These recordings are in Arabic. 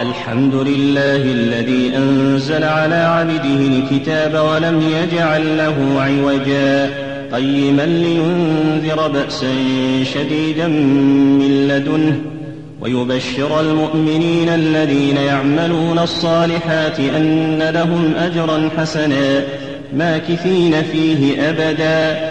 الحمد لله الذي أنزل على عبده الكتاب ولم يجعل له عوجا. قيما لينذر بأسا شديدا من لدنه ويبشر المؤمنين الذين يعملون الصالحات أن لهم أجرا حسنا ماكثين فيه أبدا.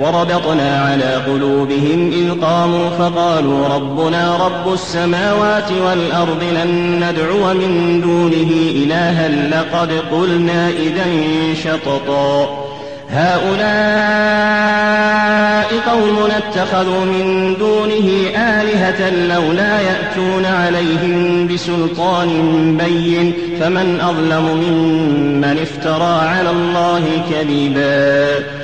وربطنا على قلوبهم إذ قاموا فقالوا ربنا رب السماوات والأرض لن ندعو من دونه إلها لقد قلنا إذا شططا. هؤلاء قوم اتخذوا من دونه آلهة لولا يأتون عليهم بسلطان بين فمن أظلم ممن افترى على الله كذبا.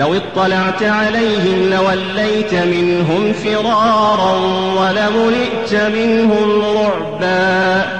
لو اطلعت عليهم لوليت منهم فرارا ولملئت منهم رعبا.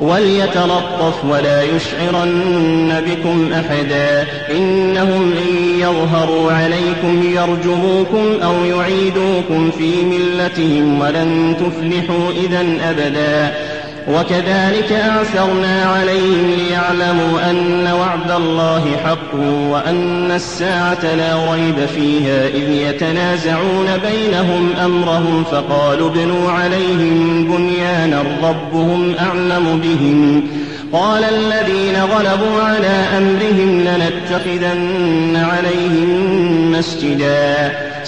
وليتلطف ولا يشعرن بكم أحدا. إنهم إن يظهروا عليكم يرجموكم أو يعيدوكم في ملتهم ولن تفلحوا إذا أبدا. وكذلك أعثرنا عليهم ليعلموا أن وعد الله حق وأن الساعة لا ريب فيها. إذ يتنازعون بينهم أمرهم فقالوا ابنوا عليهم بنيانا ربهم أعلم بهم. قال الذين غلبوا على أمرهم لنتخذن عليهم مسجدا.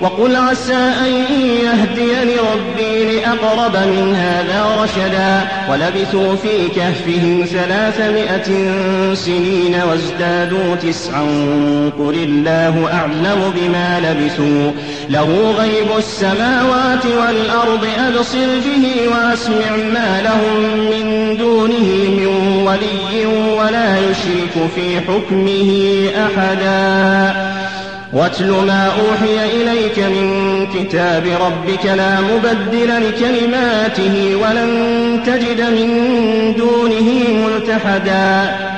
وقل عسى أن يهديني ربي لأقرب من هذا رشدا ولبثوا في كهفهم ثلاثمائة سنين وازدادوا تسعا قل الله أعلم بما لبثوا له غيب السماوات والأرض أبصر به وأسمع ما لهم من دونه من ولي ولا يشرك في حكمه أحدا واتل ما أوحي إليك من كتاب ربك لا مبدل لكلماته ولن تجد من دونه ملتحدا.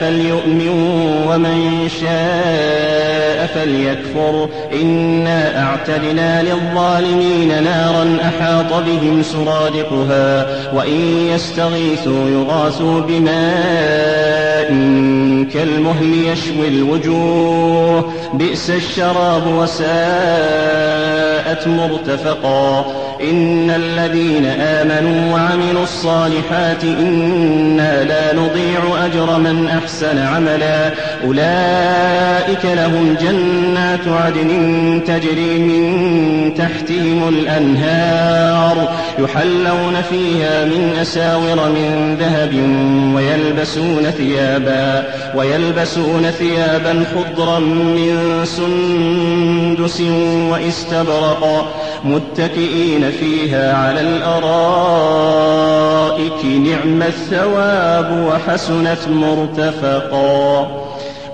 فليؤمن ومن شاء فليكفر. إنا أعتدنا للظالمين نارا أحاط بهم سرادقها وإن يستغيثوا يغاثوا بماء كالمهل يشوي الوجوه. بئس الشراب وساءت مرتفقا. إن الذين آمنوا وعملوا الصالحات إنا لا نضيع أجر من أحسن عملا. أولئك لهم جنات عدن تجري من تحتهم الأنهار يحلون فيها من أساور من ذهب ويلبسون ثيابا ويلبسون ثيابا خضرا من سندس واستبرقا متكئين فيها على الأرائك نعم الثواب وحسنت مرتفقا.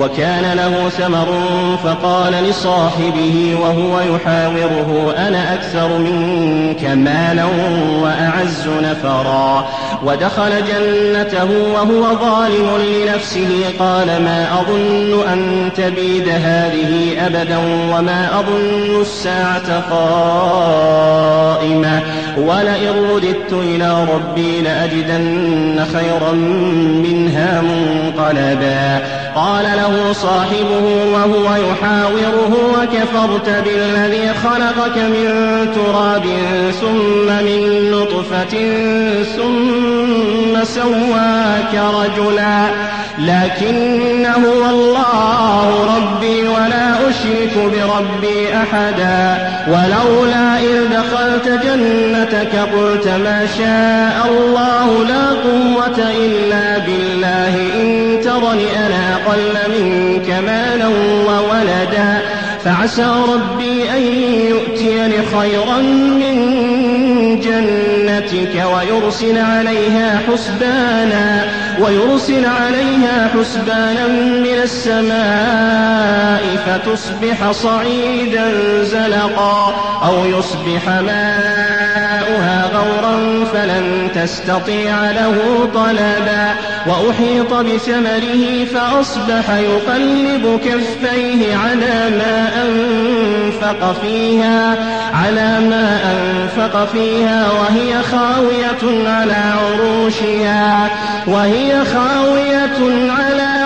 وكان له ثمر فقال لصاحبه وهو يحاوره أنا أكثر منك مالا وأعز نفرا. ودخل جنته وهو ظالم لنفسه قال ما أظن أن تبيد هذه أبدا وما أظن الساعة قائمة. ولئن رددت إلى ربي لأجدن خيرا منها منقلبا. قال له صاحبه وهو يحاوره وكفرت بالذي خلقك من تراب ثم من نطفة ثم سواك رجلا لكن هو الله ربي ولا أشرك بربي أحدا ولولا إذ دخلت جنتك قلت ما شاء الله لا قوة إلا بالله إن ترني أقل منك مالا وولدا فعسى ربي أن يؤتيني خيرا من جنتك ويرسل عليها حسبانا ويرسل عليها حسبانا من السماء فتصبح صعيدا زلقا أو يصبح ماؤها غورا فلن تستطيع له طلبا. وأحيط بثمره فأصبح يقلب كفيه على ما أنفق فيها على ما أنفق فيها وهي خاوية على عروشها وهي خاوية على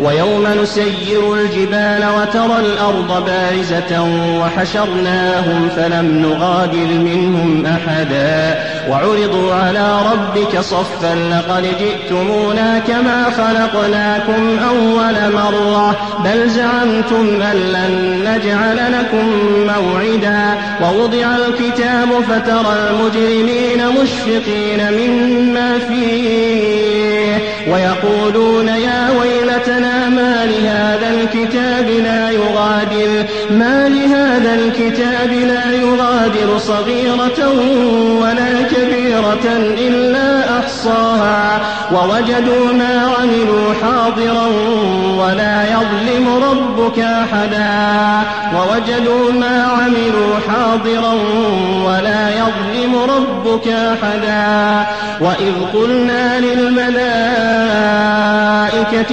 ويوم نسير الجبال وترى الأرض بارزة وحشرناهم فلم نغادر منهم أحدا. وعرضوا على ربك صفا لقد جئتمونا كما خلقناكم أول مرة. بل زعمتم أن لن نجعل لكم موعدا. ووضع الكتاب فترى المجرمين مشفقين مما فيه. ويقولون يا ويلتنا ما لهذا الكتاب لا يغادر ما لهذا الكتاب لا يغادر. صغيرة ولا كبيرة إلا أحصاها. ووجدوا ما عملوا حاضرا ولا يظلم ربك أحدا. ووجدوا ما عملوا حاضرا ولا يظلم ربك أحدا. وإذ قلنا للملائكة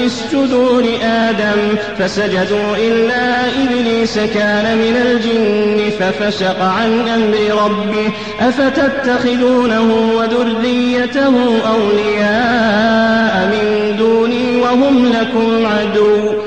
اسجدوا لآدم فسجدوا إلا إبليس كان من الجن ففسق عن أمر ربه أفتتخذونه وذريته أولياء من دوني وهم لكم عدو.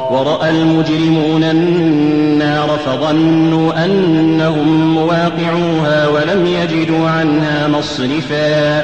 ورأى المجرمون النار فظنوا أنهم مواقعوها ولم يجدوا عنها مصرفا.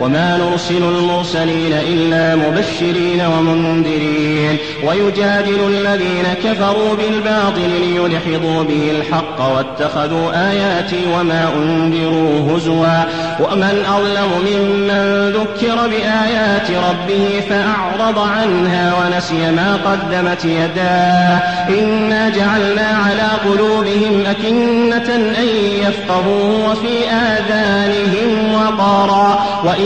وما نرسل المرسلين إلا مبشرين ومنذرين. ويجادل الذين كفروا بالباطل ليدحضوا به الحق واتخذوا آياتي وما أنذروا هزوا. ومن أظلم ممن ذكر بآيات ربه فأعرض عنها ونسي ما قدمت يداه. إنا جعلنا على قلوبهم أكنة أن يفقهوا وفي آذانهم وقرا. وإن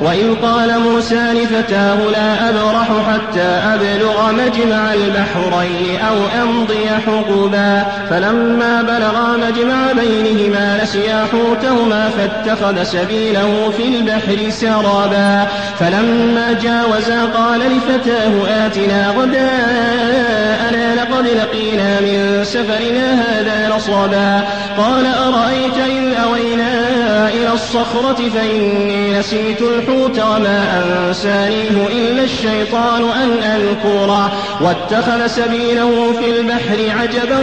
وإذ قال موسى لفتاه لا أبرح حتى أبلغ مجمع البحرين أو أمضي حقبا. فلما بلغا مجمع بينهما نسيا حوتهما فاتخذ سبيله في البحر سرابا. فلما جاوزا قال لفتاه آتنا غداءنا لقد لقينا من سفرنا هذا نصبا قال أرأيت إذ أوينا إلى الصخرة فإني نسيت الحوت وما أنسانيه إلا الشيطان أن أذكره. واتخذ سبيله في البحر عجبا.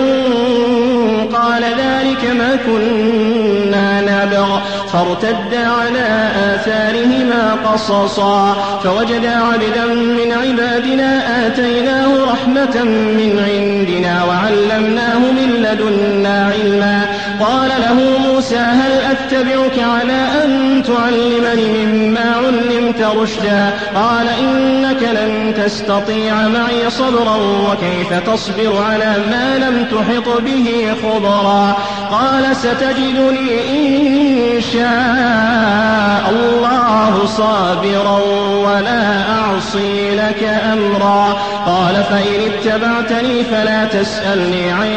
قال ذلك ما كنا نبغ. فارتدا على آثارهما قصصا. فوجدا عبدا من عبادنا آتيناه رحمة من عندنا وعلمناه من لدنا علما. قال له موسى هل أتبعك على أن تعلمني مما علمت رشدا؟ قال إنك لن تستطيع معي صبرا وكيف تصبر على ما لم تحط به خبرا؟ قال ستجدني إن شاء الله صابرا ولا أعصي لك أمرا. قال فإن اتبعتني فلا تسألني عن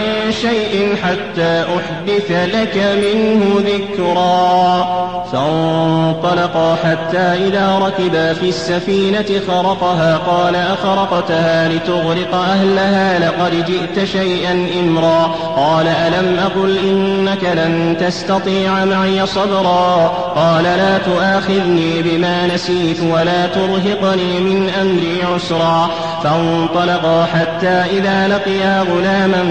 شيء حتى أحدث لك منه ذكرا. فانطلقا حتى إذا ركبا في السفينة خرقها قال أخرقتها لتغرق أهلها لقد جئت شيئا إمرا. قال ألم أقل إنك لن تستطيع معي صبرا؟ قال لا تؤاخذني بما نسيت ولا ترهقني من أمري عسرا. فانطلقا حتى إذا لقيا غلاما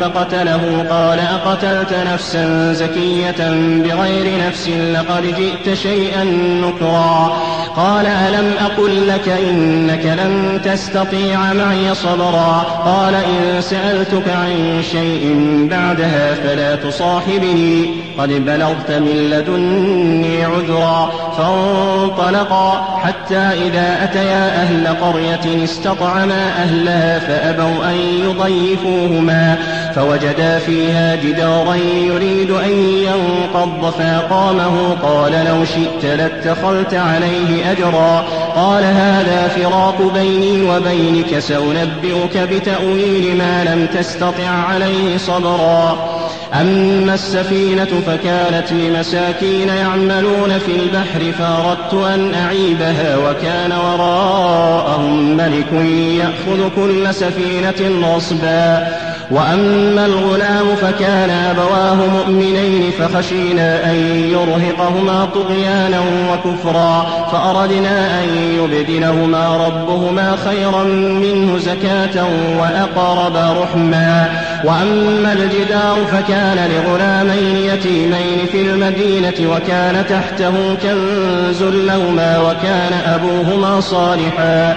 فقتله قال أقتلت نفسا زكية بغير نفس لقد جئت شيئا نكرا. قال ألم أقل لك إنك لن تستطيع معي صبرا؟ قال إن سألتك عن شيء بعدها فلا تصاحبني. قد بلغت من لدني عذرا. فانطلقا حتى إذا أتيا أهل قرية استطعما أهلها فأبوا أن يضيفوهما فوجدا فيها جدارا يريد أن ينقض فأقامه قال لو شئت لاتخذت عليه أجرا قال هذا فراق بيني وبينك سأنبئك بتأويل ما لم تستطع عليه صبرا أما السفينة فكانت لمساكين يعملون في البحر فأردت أن أعيبها وكان وراءهم ملك يأخذ كل سفينة غصبا. وأما الغلام فكان أبواه مؤمنين فخشينا أن يرهقهما طغيانا وكفرا. فأردنا أن يبدلهما ربهما خيرا منه زكاة وأقرب رحما. وأما الجدار فكان لغلامين يتيمين في المدينة وكان تحته كنز لهما وكان أبوهما صالحا.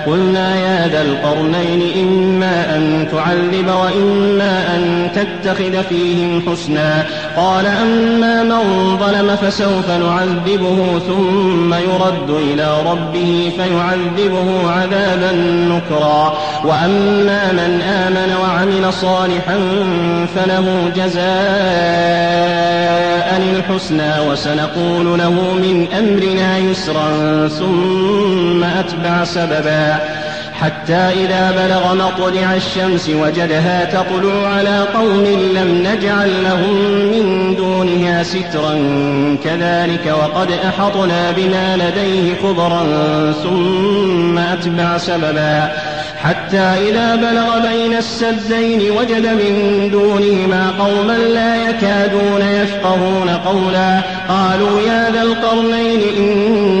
قلنا يا ذا القرنين إما أن تعذب وإما أن تتخذ فيهم حسنا. قال أما من ظلم فسوف نعذبه ثم يرد إلى ربه فيعذبه عذابا نكرا. وأما من آمن وعمل صالحا فله جزاء الحسنى وسنقول له من أمرنا يسرا ثم أتبع سببا. حتى إذا بلغ مطلع الشمس وجدها تطلع على قوم لم نجعل لهم من دونها سترا كذلك وقد أحطنا بما لديه خبرا ثم أتبع سببا. حتى إذا بلغ بين السدين وجد من دونهما قوما لا يكادون يفقهون قولا. قالوا يا ذا القرنين إن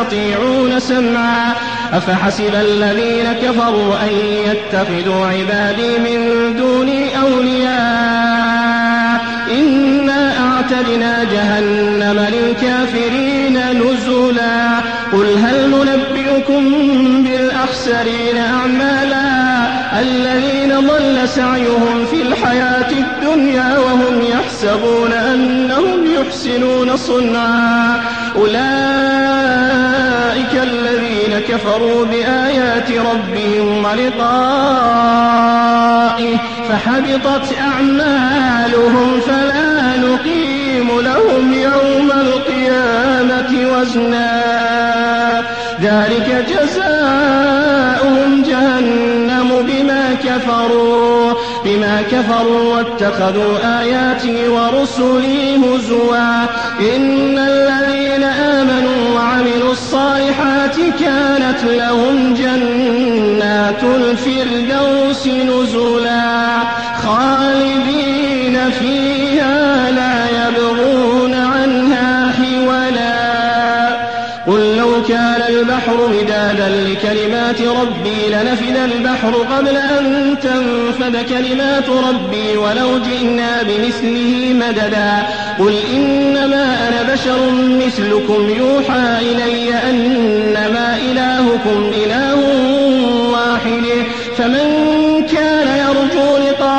يستطيعون سمعا. أفحسب الذين كفروا أن يتخذوا عبادي من دوني أولياء. إنا أعتدنا جهنم للكافرين نزلا. قل هل ننبئكم بالأخسرين أعمالا؟ الذين ضل سعيهم في الحياة الدنيا وهم يحسبون أنهم يحسنون صنعا. أولئك كفروا بآيات ربهم ولقائه فحبطت أعمالهم فلا نقيم لهم يوم القيامة وزنا. ذلك جزاؤهم جهنم بما كفروا بما كفروا واتخذوا آياتي ورسلي هزوا. إن الذين آمنوا وعملوا الصالحات كانت لهم جنات الفردوس نزلا خالدين فيها كان البحر مدادا لكلمات ربي لنفد البحر قبل أن تنفد كلمات ربي ولو جئنا بمثله مددا. قل إنما أنا بشر مثلكم يوحى إلي أنما إلهكم إله واحد. فمن كان يرجو لقاء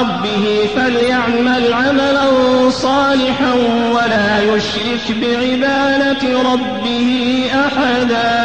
ربه فليعمل عملا صالحا ولا يشرك بعبادة. ربه أحدا